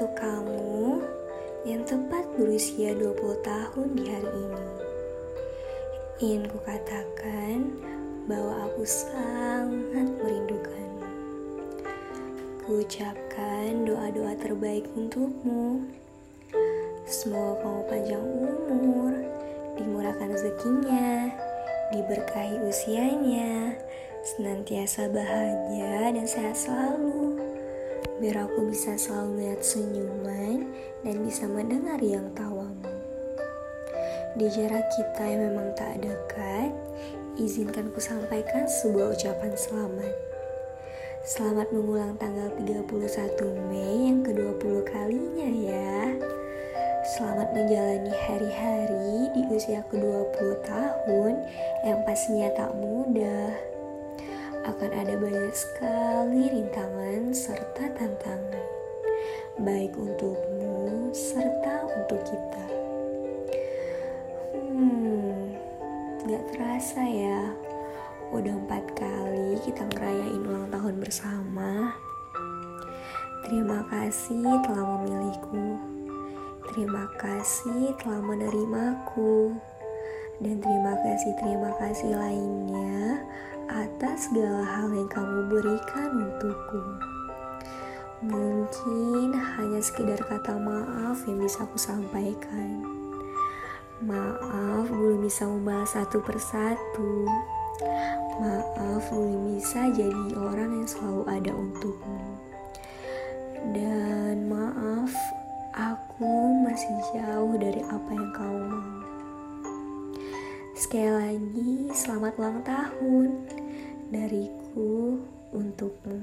Untuk kamu yang tepat berusia 20 tahun di hari ini. Ingin kukatakan bahwa aku sangat merindukanmu. Kuucapkan doa-doa terbaik untukmu. Semoga kamu panjang umur, dimurahkan rezekinya, diberkahi usianya, senantiasa bahagia dan sehat selalu biar aku bisa selalu melihat senyuman dan bisa mendengar yang tawamu. Di jarak kita yang memang tak dekat, izinkan ku sampaikan sebuah ucapan selamat. Selamat mengulang tanggal 31 Mei yang ke-20 kalinya ya. Selamat menjalani hari-hari di usia ke-20 tahun yang pastinya tak mudah akan ada banyak sekali rintangan serta tantangan, baik untukmu serta untuk kita. Hmm, gak terasa ya, udah empat kali kita ngerayain ulang tahun bersama. Terima kasih telah memilihku. Terima kasih telah menerimaku. Dan terima kasih, terima kasih lainnya segala hal yang kamu berikan untukku. Mungkin hanya sekedar kata maaf yang bisa aku sampaikan. Maaf belum bisa membalas satu persatu. Maaf belum bisa jadi orang yang selalu ada untukmu. Dan maaf, aku masih jauh dari apa yang kau mau. Sekali lagi, selamat ulang tahun dariku untukmu.